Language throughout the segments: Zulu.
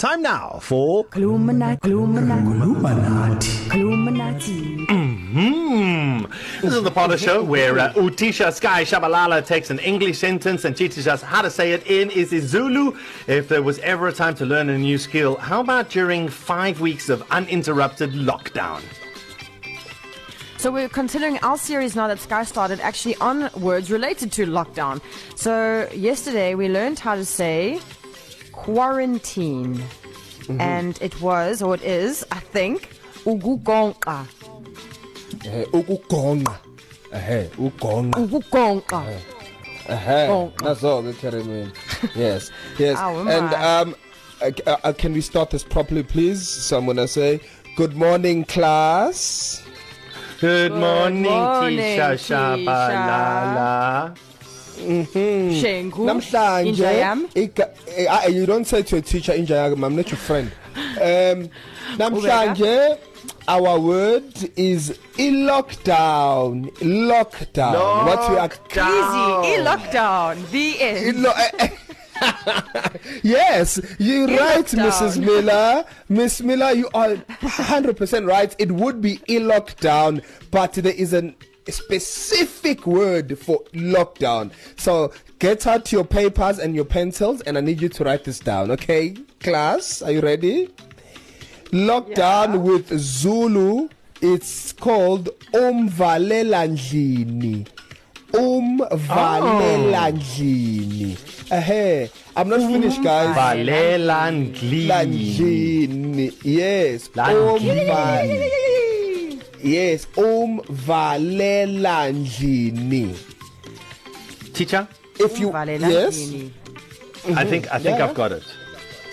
Time now for Illuminati, Illuminati, Illuminati. Hmm. This is the part of the show where uh, Utisha Sky Shabalala takes an English sentence and teaches us how to say it in isiZulu. If there was ever a time to learn a new skill, how about during five weeks of uninterrupted lockdown? So we're continuing our series now that Sky started actually on words related to lockdown. So yesterday we learned how to say quarantine. Mm-hmm. And it was, or it is, I think, ugugonqa. Eh ukugonqa. Eh ugonqa. Ugugonqa. Eh. Gonqa. That's all the term. Yes. Yes. Awu, And um uh, uh, can we start this properly please? So I'm going to say good morning class. Good morning, morning, Tisha Tisha. Shabalala. Shengu. Namhlanje eh, ah, you don't say to a teacher inja yami I'm not your friend. Um namhlanje our word is lockdown. Lockdown. What we are Easy. E-lockdown. The end. Lo- eh, eh. yes, you're right, lockdown. Mrs. Miller. Miss Miller, you are 100% right. It would be a lockdown, but there is an, specific word for lockdown. So get out your papers and your pencils, and I need you to write this down, okay? Class, are you ready? Lockdown Yeah. with Zulu, it's called umvalelandlini. Umvalelandlini. Eh, I'm not finished, guys. Valelandli. Landlini. Yes. Landlini. Yes, umvalelandlini. Teacher, If you yes, I think I think Yeah, I've got it.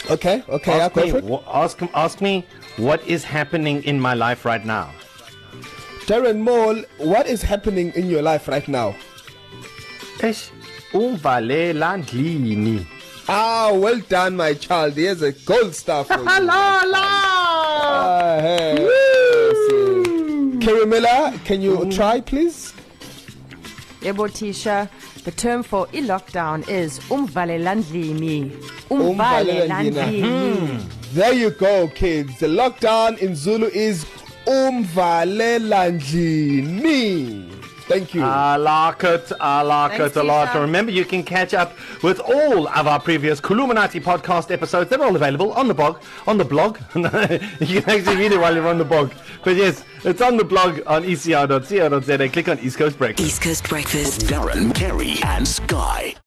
okay, okay, Ask go me, wha- ask, ask me what is happening in my life right now. Darren Mole, what is happening in your life right now? Eish, Umvalelandlini. Ah, well done, my child. Here's a gold star for you. La la. Miller, can you try, please? Yebo Tisha, the term for e-lockdown is umvalelandlini. Umvalelandlini. Umvalelandlini. There you go, kids. The lockdown in Zulu is umvalelandlini. Thank you. I like it. I like Thanks, it a lot. Tisha. And remember, you can catch up with all of our previous Kuluminati podcast episodes. They're all available on the blog. On the blog, you can actually read it while you're on the blog. But yes, it's on the blog on ecr.co.za. Click on East Coast Breakfast. East Coast Breakfast. Darren, Kerry, and Sky.